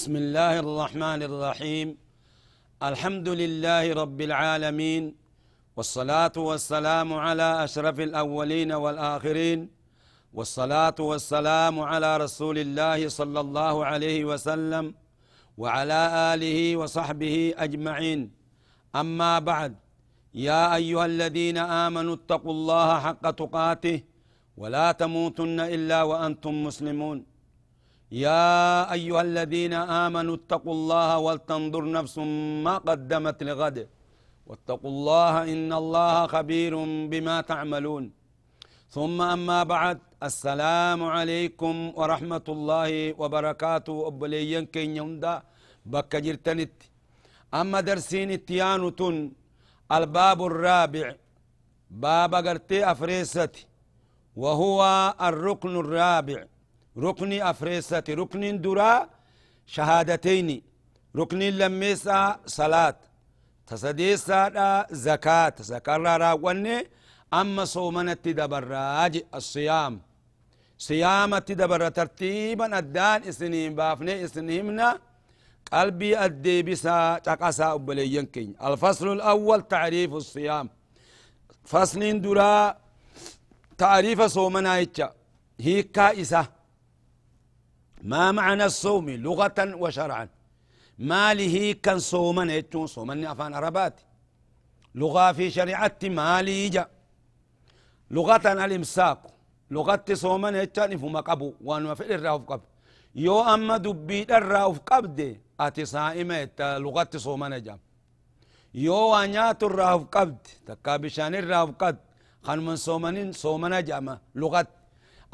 بسم الله الرحمن الرحيم. الحمد لله رب العالمين والصلاة والسلام على أشرف الأولين والآخرين والصلاة والسلام على رسول الله صلى الله عليه وسلم وعلى آله وصحبه أجمعين. أما بعد يا أيها الذين آمنوا اتقوا الله حق تقاته ولا تموتن إلا وأنتم مسلمون. يا أيها الذين آمنوا اتقوا الله ولتنظر نفس ما قدمت لغد. واتقوا الله إن الله خبير بما تعملون. ثم أما بعد السلام عليكم ورحمة الله وبركاته. أبليين كين يوندا بك جرتنت. أما درسين التيانة الباب الرابع. باب قرتي أفريستي وهو الركن الرابع. ركن أفريسة ركن درا شهادتين ركن لميسا صلاة. تسديسا زكاة. زكاة راوني أما صومنا تدبراج الصيام. صيام تدبر ترتيبا الدان إسنين بافني اسنهمنا قلبي أدي بسا تقسا أبليين الفصل الأول تعريف الصيام. فصل درا تعريف صومنا هيكا إسا. ما معنى الصوم لغة وشرعا؟ ما له كان صوما يتون صوما أفان عربات. لغة في شريعة ما جا لغة الإمساك. لغة صوما يتون فما قبو. وانو في الرهف قب يو أما دبي الرهف قبد أتي صائمة لغة صوما جام يو وانيات الرهف قبد تكابشان الرهف قبد خان من صومنين صومنا جاما لغة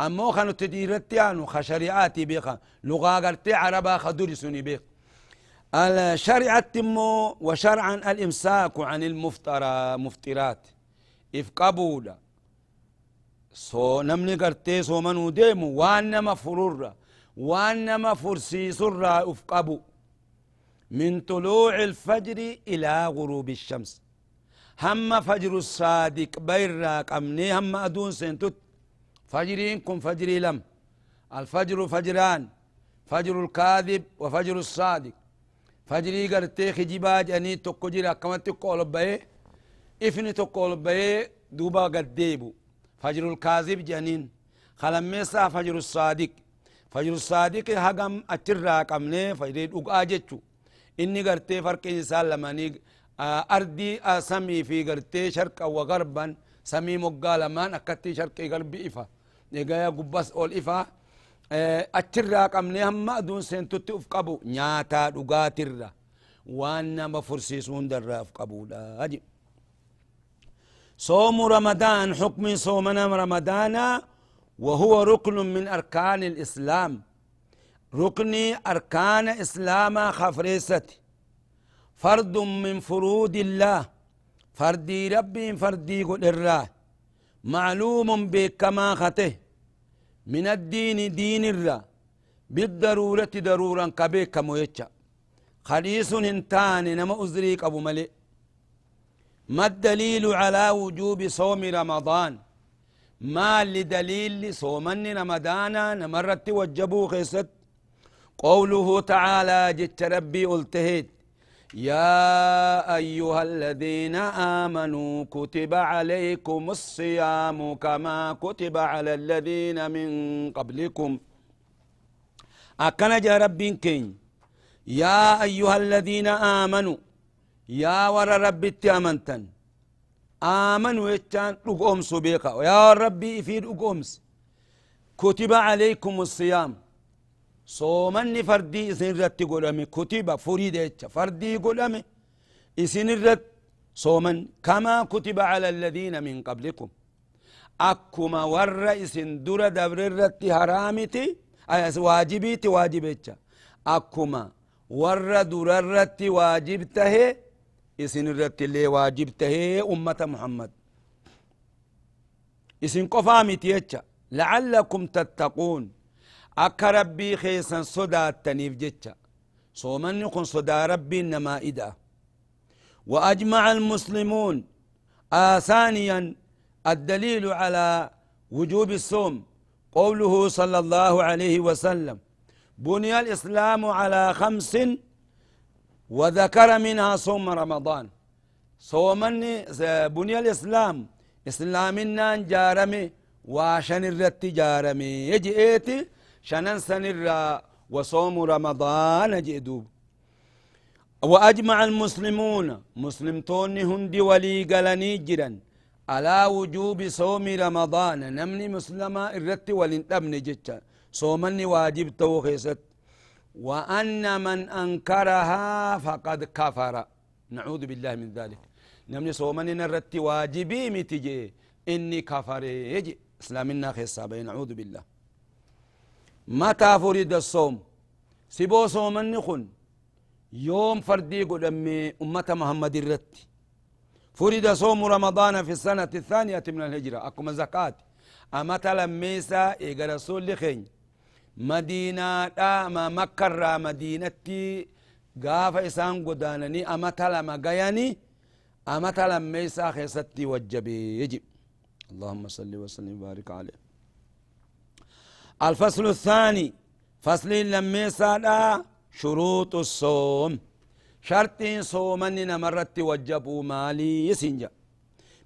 أمو خانو تديرتي عنو خشريعاتي بيخا لغة قرتي عربا خدوري سني بيخ. الشريعة تمو وشرعا الإمساك عن المفترى مفترات. إفقبودا سو نمني قرتي سو منو ديمو وانما فرور وانما فرسي سر افقبو من طلوع الفجر إلى غروب الشمس. هم فجر الصادق بيرا قمني هم أدون سنتت فجرين كن فجري لم. الفجر فجران فجر الكاذب وفجر الصادق. فجري قرتي خجبا جاني تكو جرا كما تقول بيه إفني تقول بيه دوبا قديبو. فجر الكاذب جانين. خلميسا فجر الصادق. فجر الصادق هقم أترا قمني فجري دقا جتشو inni gartee farqin isaa lamanii ardii samii fi gartee sharqa wa garban samii moggaa lamaan akkatti sharqii gubbas ol ifa achirraa qabnee hamma aduun seentutti uf qabu nyaataa dhugaatirra waan nama fursiisu hundarraa uf qabudha jedhu صوم رمضان حكم صومنا رمضان وهو ركن من أركان الإسلام ركن أركان إسلام خفريست فرد من فروض الله فردي ربي فردي قل الراه معلوم بكما خته. من الدين دين الرا. بالضرورة ضرورا كبيك مويتشا. خليص انتان نما أزريك أبو ملئ ما الدليل على وجوب صوم رمضان؟ ما لدليل صومن رمضان؟ نمرت وجبوا خيست. قوله تعالى جت ربي قلتهد يا أيها الذين آمنوا كتب عليكم الصيام كما كتب على الذين من قبلكم. أكن جا ربي كين. يا أيها الذين آمنوا يا ور ربي تامنتن آمنوا يتان رقومس بيقا. يا ربي في رقومس كتب عليكم الصيام. Soomanni fardii isin irratti godhame kutiba furiida jecha fardii godhame isin irratti sooman kamaa kutiba cala aladiina min qablikum akkuma warra isin dura dabrirratti haraamiti waajibiiti waajibecha akkuma warra durarratti waajib tahe isin irratti illee waajib tahee ummata muhammad isin qofaa miti jecha la'allakum tattaquun akka rabbii keessan sodaattaniif jecha. Soomanni kun sodaa rabbiin namaa ida'a وأجمع المسلمون آه ثانيا الدليل على وجوب الصوم قوله صلى الله عليه وسلم بني الإسلام على خمس وذكر منها صوم رمضان صومني بني الإسلام إسلامنا جارمي وشن الرت جارمي يجي إيتي شنن سنر وصوم رمضان جئدوب وأجمع المسلمون مسلم توني هندي ولي قلني جرا على وجوب صوم رمضان نمني مسلمة الرت ولنتبني جتا صومني واجب توخيست وأن من أنكرها فقد كفر. نعوذ بالله من ذلك. نمني صومني نرت واجبي متجي إني كفر يجي إسلامنا خيصابي نعوذ بالله. متى فرد الصوم. سبو صومني خن. يوم فردي قدمي أمة محمد الرت. فرد صوم رمضان في السنة الثانية من الهجرة. أكما زكاة أما تلميسا إيقا رسول لخين. مدينة ما مكر مدينة قاف إسان قدانني. أما تلم قياني. أما تلميسا خيستي وجبي. يجب. اللهم صل وسلم وبارك عليه. الفصل الثاني فصل لميسا شروط الصوم. شرطين صومني نمرت وجبوا مالي يسنجا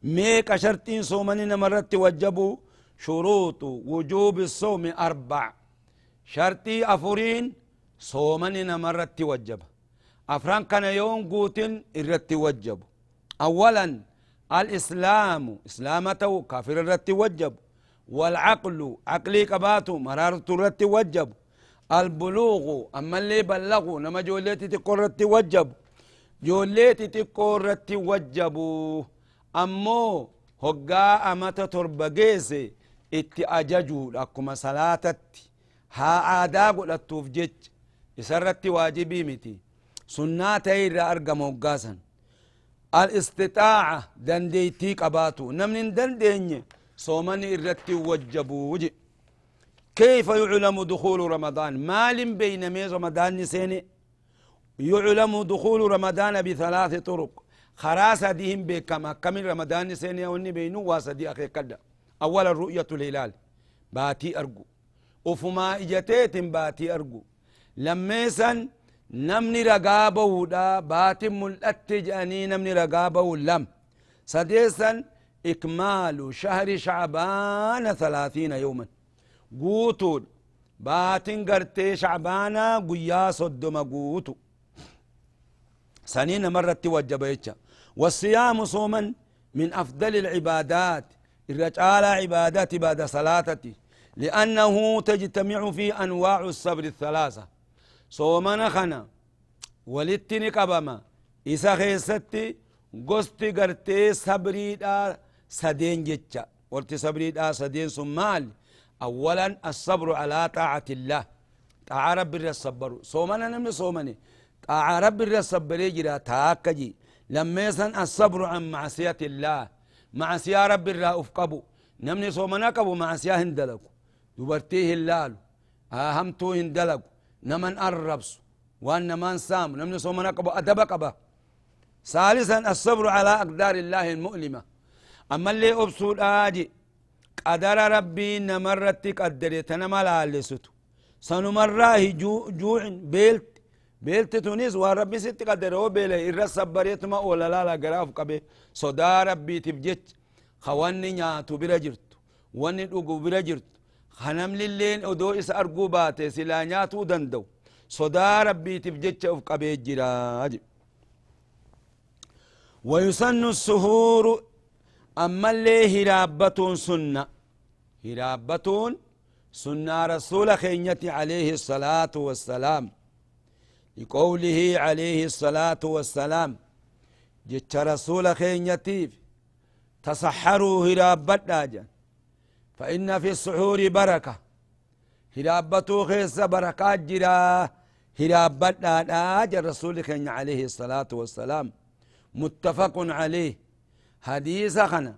ميك شرطين صومني نمرت وجبوا شروط وجوب الصوم أربع. شرطي أفرين صومني نمرت وجب أفران كان يوم قوتن الرت وجب أولا الإسلام إسلامته كافر الرت وجب والعقل عقلي كباتو مرارة الرت وجب البلوغ أما اللي بلغوا نما جوليتي تقرت وجب جوليتي تقرت وجبوا أمو هقا أمتا تربقيسي itti ajajuudha akkuma salaatatti haa aadaa godhattuuf jech isarratti waajibii miti sunnaa ta'e irraa argama hoggaasan alistixaaca dandeeytii qabaatu namni hin dandeenye irratti wajjabuu je كيف يعلم دخول رمضان؟ مال بين ميز رمضان نسيني. يعلم دخول رمضان بثلاث طرق. خراس ديهم بكما كمل رمضان نسيني وني بينو واسدي أخي كدا أولا رؤية الهلال. باتي أرجو. وفما إجتيت باتي أرجو. لميسا نمني رقابة ودا. باتي ملأت جاني نمني رقابة ولم. سديسا إكمال شهر شعبان ثلاثين يوما. قوتود باتن قرتي شعبانا قيا صدم قوتو سنين مرت توجب والصيام صوما من أفضل العبادات. الرجال عبادات بعد صلاتتي لأنه تجتمع في أنواع الصبر الثلاثة. صومنا خنا ولتني قبما إسا خيستي قستي قرتي صبري سدين جتشا ورتي صبري دا سدين سمال أولا الصبر على طاعة الله طاعة رب الصبر صومنا نمني صومني طاعة رب الصبر يجرى تاكجي لما يسن الصبر عن معصية الله معصية رب الرؤوف قبو نمني صومنا قبو معصية هندلكو دبرتيه اللالو أهمتو هندلكو نمن الربس وان من سام نمني صومنا قبو أدب قبا ثالثا الصبر على أقدار الله المؤلمة أما اللي أبسو الآجي قدر ربي نمرت قدر تنمى لالسوتو سنمراه جوع بيلت بيلت تونس وربي ست قدر هو بيله إرى صبريت ما ولا لا لا قراف قبي صدا ربي تبجت خواني نياتو بلا جرت واني دوغو بلا جرت خنم للين ودو إس أرقو باتي سلا نياتو دندو. صدا ربي تبجت أف جراج. ويسن السهور أما اللي هرابة سنة. هرابة سنة رسول خينيتي عليه الصلاة والسلام. لقوله عليه الصلاة والسلام. جت رسول خينيتيف تصحروا هرابة داجا فإن في السحور بركة. هرابتو خيس بركات جرا هرابتنا آجر رسولك عليه الصلاة والسلام. متفق عليه. حديث خنا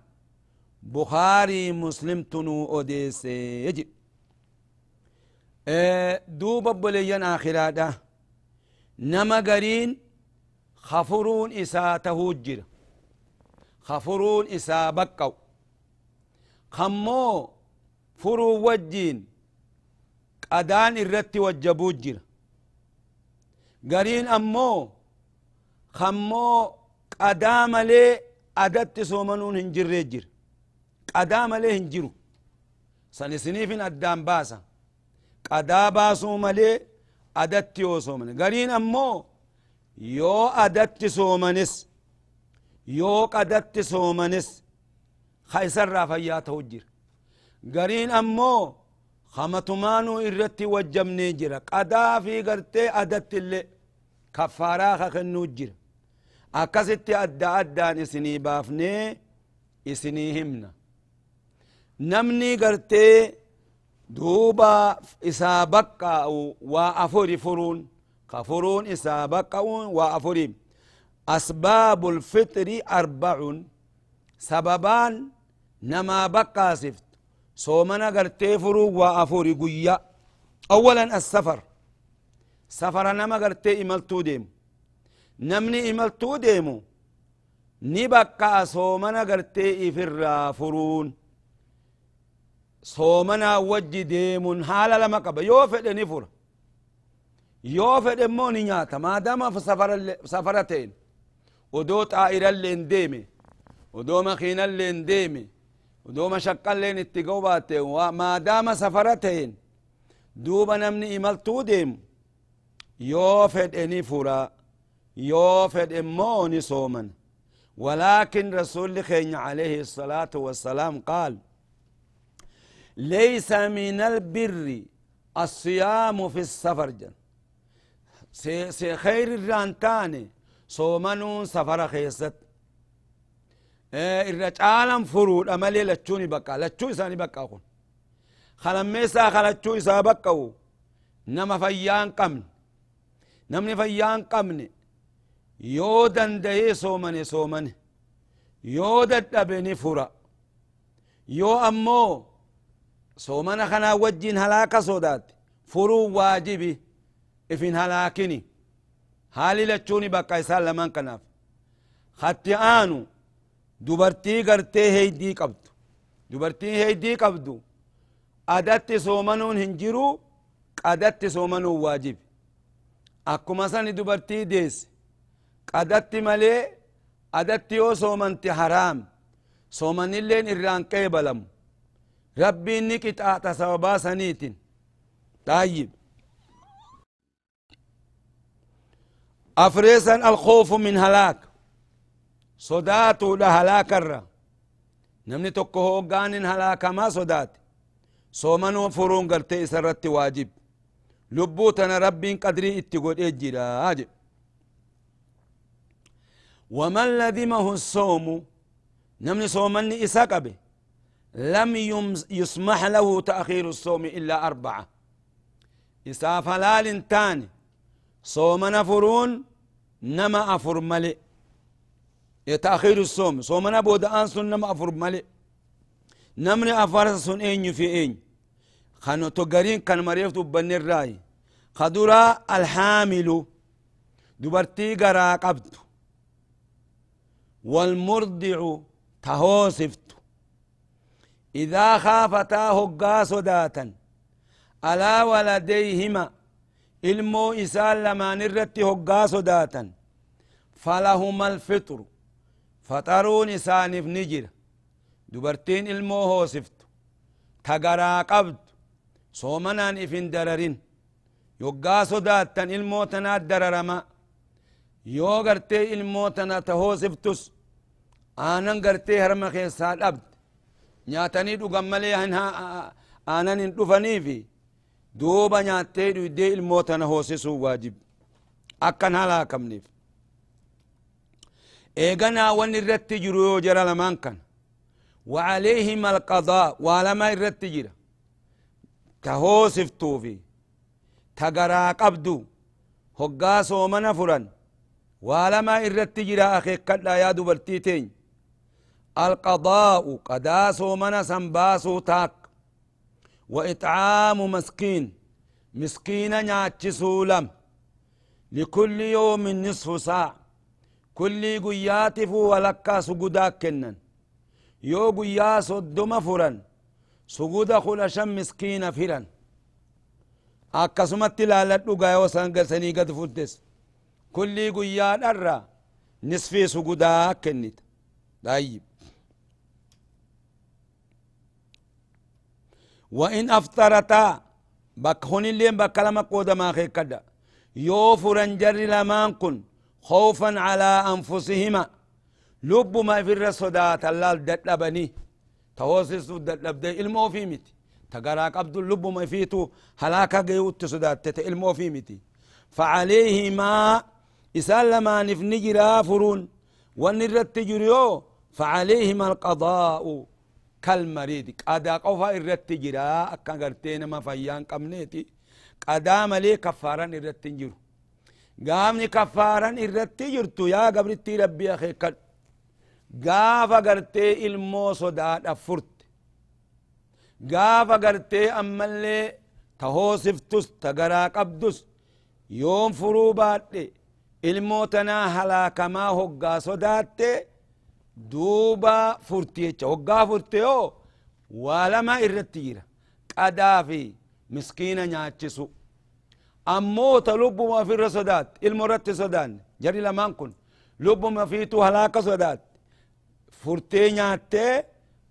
بخاري مسلم تنو أوديس يجي آه دوب بليان آخراته نما قرين خفرون إسا تهجر خفرون إسا بقوا خمو فرو وجين قدان الرت وجبو جر۔ قرين أمو خمو قدام لي أدت سومنون هنجر جر قدام لي هنجرو سنسنيفين أدام باسا قدا باسو ملي أدت يو سومن قرين أمو يو أدت سومنس يو قدت سومنس خيسر رافيا توجر قرين أمو خمتمانو إرتي وجمني جرا قدا في قرتي أدت اللي akkasitti adda addaan isinii baafnee isinii himna. Namni gartee duuba isaa baqqaa'u waa afuri furuun ka furuun isaa baqqa'uun waa afuri. Asbaabu lfixri arbacun sababaan namaa baqqaasiftu. Soomana gartee furuun waa afuri guyya. Awalan assafar. Safara nama gartee imaltuu deemu. نمني إملتو ديمو نبقى صومنا قرتي إفر فرون صومنا وجي ديم حالا لما قبا يوفد نفر يوفد موني نياتا ما دام في سفر سفرتين ودو طائرة اللي انديمي ودو مخينة اللي انديمي ودوما شقا لين اتقوباتين وما دام سفرتين دوبا نمني إمالتو ديم يوفد اني يوفد إموني صوما. ولكن رسول الله عليه الصلاة والسلام قال ليس من البر الصيام في السفر جن. سخير الرانتاني صومنون سفر خيست. إيه، الرجال فرود أملي لتشوني بقى لتشوي ساني بقى أقول خلنا ميسا خلنا نما فيان قمن. نمني فيان قمن yoo danda'ee soomane soomane yoo dadhabe ni fura yoo ammoo soomana kanaa wajjin halaaka sodaate furuu waajibi ifin halaakini haali lachuuni bakka isaan lamaan kanaaf hatti aanu dubartii gartee heeydii qabdu dubartii heeydii qabdu adatti soomanuun hin jiru qadatti soomanuun waajibi akkuma sani dubartii deesse qadatti malee adatti yoo soomante haraam soomanilleen irraan qeebalamu rabbiin ni qixaaxa sababaa saniitin طيب أفريسا الخوف من هلاك halaakarra namni tokko hoggaanin halaakamaa sodaate soomanuu furuun gartee isa irratti waajib lubbuu tana rabbiin qadrii itti godhee jira jedhe ومن لزمه الصوم؟ نمني صومني إساقبه لم يسمح له تأخير الصوم إلا أربعة. إسا فلال تاني صومنا فرون نما أفر ملئ تأخير الصوم؟ صومنا بود آن سن نما أفر مالي نمني أفرس سن إين في إين خانو تقرين كان مريف تبني الراي خدورا الحامل دبرتي قرا قبت والمرضع تهوسفت. إذا خافتا هقا صداتا ألا ولديهما إلمو إسال لما نرت هقا سداتا فلهما الفطر فطرون سانف نجر. دبرتين إلمو هوسفت تقرا قبض صومنا نفن دررين. يقا صداتا إلمو تنا الدررما يوغرتي إلمو تنا تهوسفتس. Aanan gartee harma keessaa dhabde nyaatanii dhugan malee aanan hin dhufaniifi duuba nyaattee dhuydee ilmoo tana hoosisuu waajib akkan halaakamniif eeganaa wan irratti jiru yoo jara lamaan kan وعليهم القضاء ولما الرتجرة كهوسفتو في تقرا قبدو هقا صومنا فرن ولما الرتجرة أخي كلا يا دبرتيتين القضاء قدا صومنا سنباسو تاك وإطعام مسكين. مسكين ناتشسو لم لكل يوم نصف ساعة كل قياتف ولكا سجدا كنن. يو قيا صدم فرن. سجود خلشا مسكين فرن akkasumatti laaladhu gaayoo san galsanii gad fuddes kullii guyyaa dharra nisfii sugudaa kennita وإن أفطرتا بك هون اللي بك لما قودا ما خيكدا يوفرا جر لمان كن خوفا على أنفسهما. لب ما في الرسودات الله دتلبني توسس دتلبدي المو في متي تقراك عبد اللب ما فيتو هلاكا جيوت سودات المو في متي فعليهما إسالما نفني جرافرون. ونرت جريو فعليهما القضاء. كالمريد قدا قفا الرت جرا أكا قرتين ما فيان قمنيتي قدا ملي كفارا الرت جرو قامني كفارا الرت جرتو يا قبرتي ربي أخي قد قافا قرتي المو صداد أفرت قافا قرتي أما اللي تهوسفتس تقرا قبدس يوم فروبات الموتنا هلاكما هقا صداتي duuba furti jecha waggaa furte yoo waa lama irratti jira qadaa fi miskiina nyaachisu ammoo ta lubbuma ofirra sodaatte ilmo irratti sodaanne jari lamaan kun lubbuma fiituu halaaka sodaatte furtee nyaattee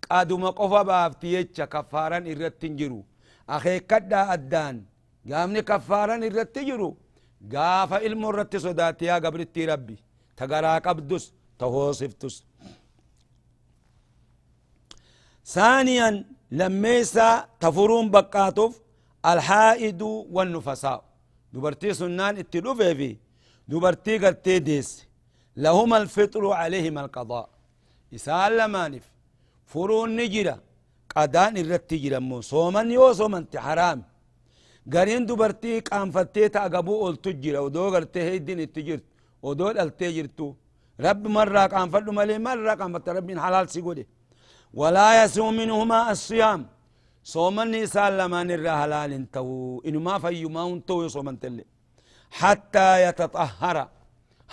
qaduma qofa baafti jecha kaffaaran irratti hin jiru akeekkadhaa addaan gaafni kaffaaran irratti jiru gaafa ilmo irratti sodaatte yaa gabrittii rabbi ta garaa qabdus ta hoosiftus ثانيا لميسا تفرون بقاتوف الحائد والنفساء. دبرتي سنان اتلوفي في دبرتي قرتي ديس. لهما الفطر عليهما القضاء. إسال لمانف فرون نجرة. قدان الرت مو صومن يو صومن حرام. قرين دبرتي قام فتيتا أقبو قلت جرا ودو قرتي هيدين اتجرت ودو التجرتو رب مرة قام فلو ملي مرة قام فت رب حلال سيقولي ولا يسوم منهما الصيام. صوم النساء لما نرى حلال تو إنما فيما تو صوم تلي. حتى يتطهر.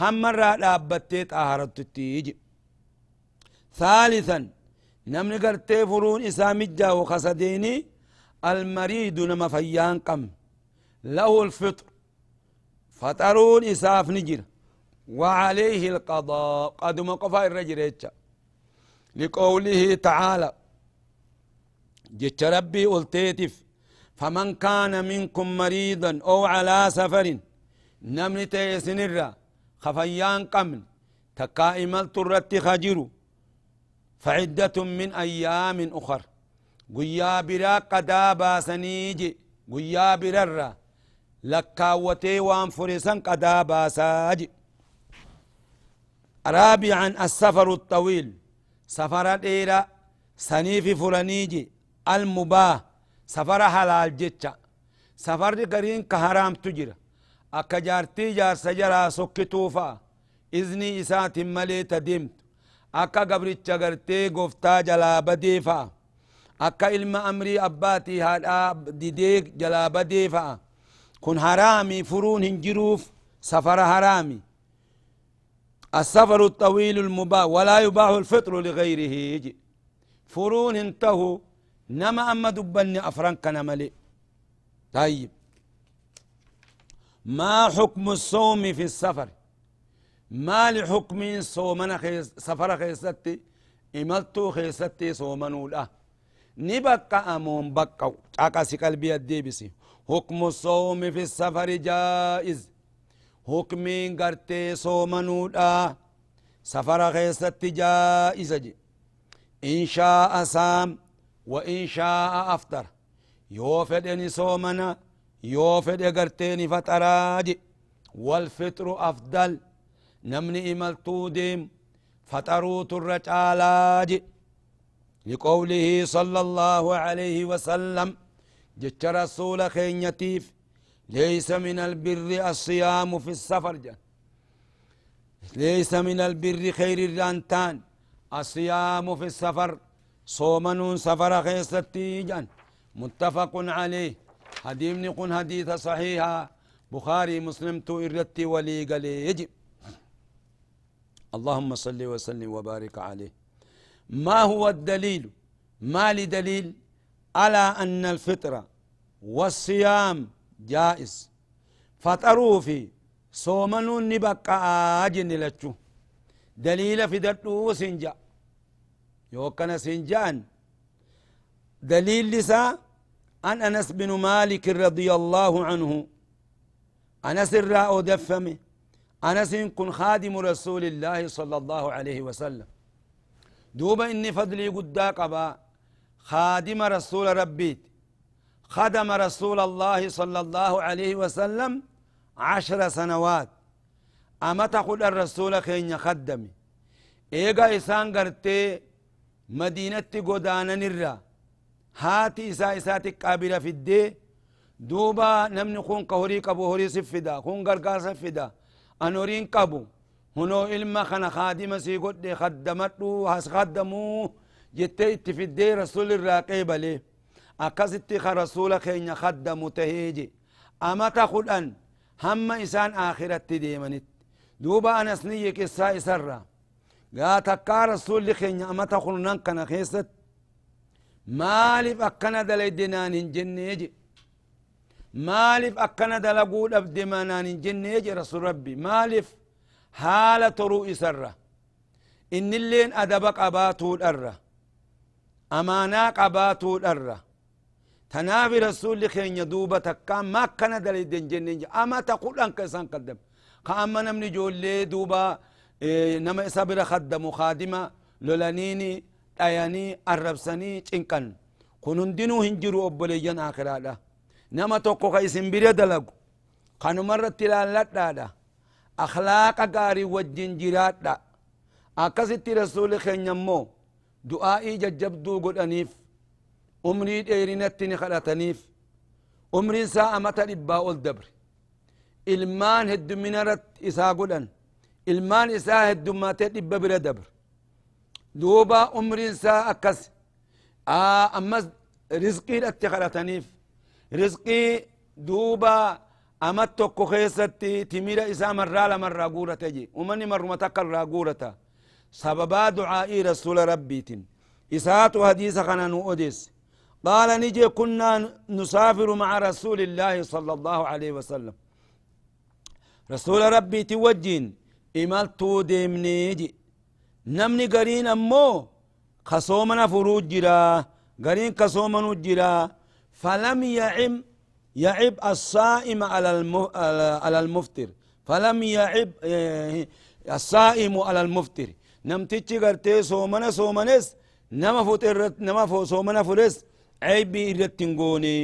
هم مرة لابتي طهرت تيجي ثالثا نمني قرتي فرون إسامجا وخسديني المريض نما فيان قم. له الفطر. فطرون إساف نجر. وعليه القضاء. قد مقفى الرجل لقوله تعالى جت ربي قلتيتف فمن كان منكم مريضا أو على سفر نمن تيسنر خفيان قمن تكائمل ترت خجر فعدة من أيام أخر قيا برا قدا باسنيجي قيا برر لكاوتي وانفرسا قدا باساجي رابعا السفر الطويل. سفر ديرا سنيف فرنيجي المباه سفر حلال جتشا سفر دي قرين كهرام تجرى أكا جارتي جار سجرا سكتوفا إذني إسات ملي تدمت أكا قبرتشا قرتي قفتا جلا بديفا أكا علم أمري أباتي هادا ديديك جلا بديفا كن حرامي فرون هنجروف سفر حرامي السفر الطويل المباح ولا يباح الفطر لغيره. يجي. فرون انتهوا. نما أما دبني أفران كان ملي طيب. ما حكم الصوم في السفر؟ ما لحكم صومنا خيس سفر خيستي؟ إملتو خيستي صومنو لا. نبقى أمون بقى عقاسي قلبي الديبسي حكم الصوم في السفر جائز. حكمين قرتي صومنو لا سفر خيست جائز جي إن شاء سام وإن شاء أفطر يوفدني صومنا يوفد قرتيني فتراج والفطر أفضل نمني إملتو ديم فطروا الرجالاج لقوله صلى الله عليه وسلم جت رسول خينيتيف ليس من البر الصيام في السفر جن. ليس من البر خير الرانتان. الصيام في السفر صومن سفر خيستي جن. متفق عليه. حديث نقول حديث صحيحة. بخاري مسلم تو إرتي ولي قال يجب. اللهم صل وسلم وبارك عليه. ما هو الدليل؟ ما لدليل؟ على أن الفطرة والصيام جائز. فطروا في نبقى آجن لتشو دليل في دلو سنجا. يوكنا سنجان. دليل لسا أن أنس بن مالك رضي الله عنه. أنس الراء دفمه. أنس كن خادم رسول الله صلى الله عليه وسلم. دوبا إني فضلي قداك أبا. خادم رسول ربيت. خدم رسول الله صلى الله عليه وسلم عشر سنوات. أما تقول الرسول خين خدمي. إيغا إسان قرتي مدينة قدانا نرى. هاتي إسا إساتي قابلة في الدي. دوبا نمني خون قهوري قبو هوري سفدا. خون قرقار سفدا. أنورين قبو. هنو إلما خنا خادم قد خدمتو هس خدمو. جتي اتفدي رسول الراقب ليه أكست رسول خين خدم تهيجي. أما تخلن هم إسان آخرة ديمنت. دوبا أنا سنية كسا إسرة قات أكا رسول خين أما تخلنن كان خيست مالف أكنا دلي دينان جنيجي. مالف أكنا دلقود أبدمانان جنيجي رسول ربي. مالف حالة رؤي سرة إن اللين أدبك أباتو الأرة أماناك أباتو الأرة تنافي رسول خين يدوبة كان ما كان دلي دنجن أما تقول أنك إنسان قدم. كأما نمني جولي دوبا إيه نما إسابر خدم خادمة لولانيني أياني الربساني چنكن كنون دينو هنجرو أبوليجان آخرادا نما توقو خيسن بريد دلقو. خانو مرة تلالات دادا أخلاق غاري وجين جرات دا. أكاسي رسول خين يمو. دعائي ججبدو قد أنيف umrii dheerinatti ni kadhataniif umriin isaa amata dhibbaa ol dabre ilmaan hedduminaratti isaa godhan ilmaan isaa heddummaatee dhibba bira dabre duuba umriin isaa akkas ammas rizqiidhatti kadhataniif rizqii duuba amat tokko keessatti timira isaa marraa lamarraa guurate je umanni marruma takka irraa guurata sababaa ducaa'ii rasuula rabbiitin isaatu hadiisa kana nu odeesse قال نجي كنا نسافر مع رسول الله صلى الله عليه وسلم. رسول ربي توجين إمالتو ديمنيجي نمني قرين أمو خصومنا فروج جرا قرين خصومنا جرا فلم يعم يعب الصائم على على المفتر فلم يعب الصائم على المفتر نمتيجي قرتي صومنا صومنس نما فطرت نما فو صومنا فرس عيبي إرتنقوني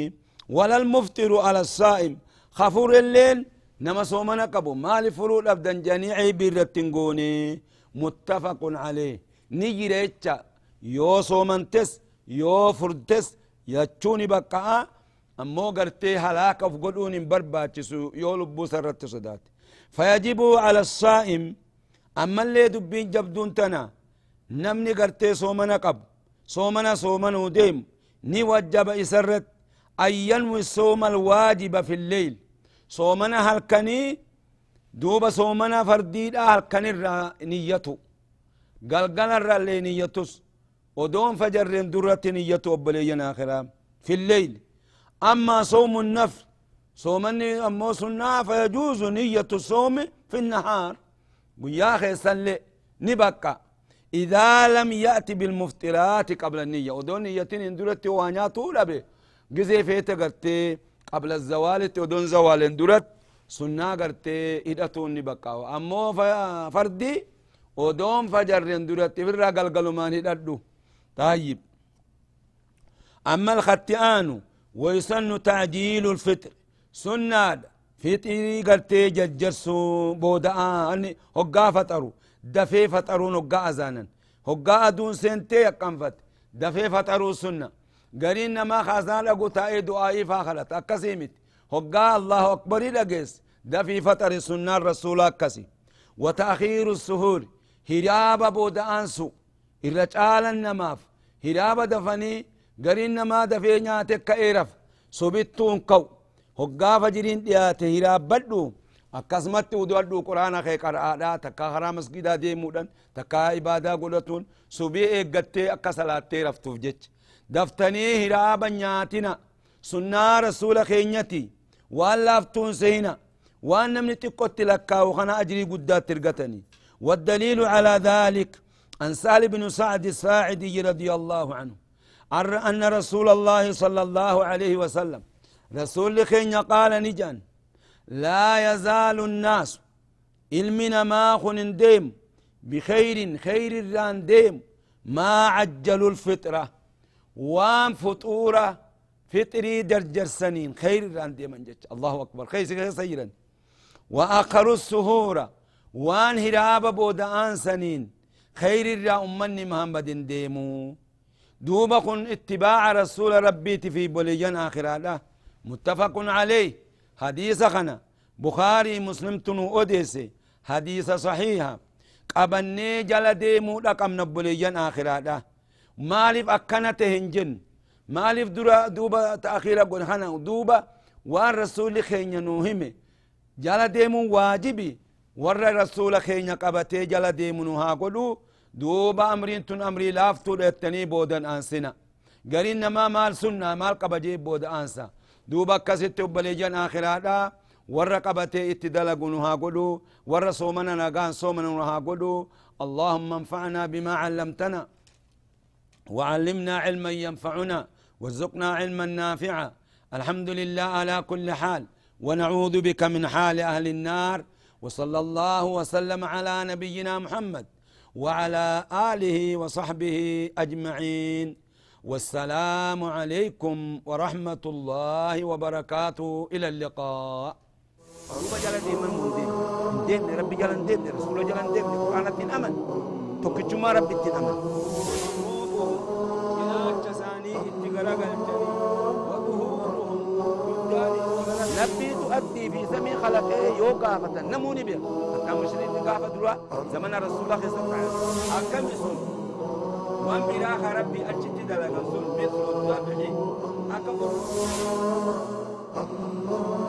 ولا المفتر على الصائم. خفور الليل نما صومنا قبو مالي فرول أبدن جاني عيبي إرتنقوني متفق عليه. نجي ريتشا. يو صومنتس يو فردتس يچوني بقى. أمو قرتي هلاك أفقدون برباتسو يو لبو سرت صدات. فيجب على الصائم. أما اللي دبين جبدون تنا. نمني قرتي صومنا قب صومنا صومنا ديم. ني وجب إسرت أن ينوي الصوم الواجب في الليل. صومنا هلكني دوب صومنا فرديد هلكني نيته قلقل الرا نيتوس. ودون فجر درت نيته وبلينا آخرا في الليل. أما صوم النفل صومني أما سنة فيجوز نية الصوم في النهار. سلي نبقى إذا لم يأتي بالمفترات قبل النية. ودون نية اندرت وانيا طول أبي جزي فيتا قرتي قبل الزوال ودون زوال اندرت سنة قرتي إدتون نبقى أمو فردي ودون فجر اندرت برا قلقلو ما ندردو طيب. أما الختئان ويسن تعجيل الفطر. سنة فطري قرتي ججرسو بوداء هقا فطروا دفي فطرون هقا أزانا هقا أدون سنتي يقنفت دفي فطروا السنة قرين ما خازنا لقو تاي دعائي فاخلت أكسيمت هقا الله أكبر لقيس دفي فطر السنة الرسول أكسي وتأخير السهول هراب بود أنسو الرجال النماف هراب دفني قرين ما دفي نياتك كإيرف سبتون قو هقا فجرين دياته هراب بدو أكزمت ودو الدو قرآن خي قرآ دا تكا خرام مسجد دي مودن تكا عبادة قلتون سبي اگتے اکا صلاة تيرف توفجج دفتني هرابا نياتنا سنة رسول خينيتي وان لافتون سينا وان نمن تقوت لكا وخنا أجري قداد ترغتني والدليل على ذلك أن سال بن سعد الساعدي رضي الله عنه أر أن رسول الله صلى الله عليه وسلم رسول خينيا قال نجان لا يزال الناس علمنا ما خن ديم بخير خير الران ديم. ما عجلوا الفطرة وان فطورة فطري درجر سنين. خير الران ديم الله أكبر. خير سيرا وآخر السهورة وان هراب بودان سنين. خير الرا أمني محمد ديمو. دوبا كن اتباع رسول ربي في بوليجان آخر متفق عليه. حديث خنا. بخاري مسلم تنو أديسي حديث صحيحة. قبني جل ديمو لقم نبوليجان آخر مالف أكنته هنجن مالف درا دوبا تأخير قل خنا. دوبا وان رسول خين نوهمه جل ديمو واجبي. ور رسول خين قبته جل ديمو ها قلو دوبا أمرين تن أمري لافتو لتني بودن أنسنا قرين ما مال سنة. مال قبجيب بود أنسا. دوبا كسيت بليجان آخرادا ور قبته اتدلقوا ها قلو ور صومنا نقان صومنا ها قلو اللهم انفعنا بما علمتنا وعلمنا علما ينفعنا وارزقنا علما نافعا الحمد لله على كل حال ونعوذ بك من حال أهل النار وصلى الله وسلم على نبينا محمد وعلى آله وصحبه أجمعين والسلام عليكم ورحمة الله وبركاته. إلى اللقاء. روبا جلن ديما مودين دين ربي دين دين ربي نبي تؤدي في سمي خلقه يو قافة نموني بيه حتى مشرين قافة زمن رسول الله صلى الله عليه وسلم وان براخ ربي أجت دلقا سن مثل الذبح أكبر الله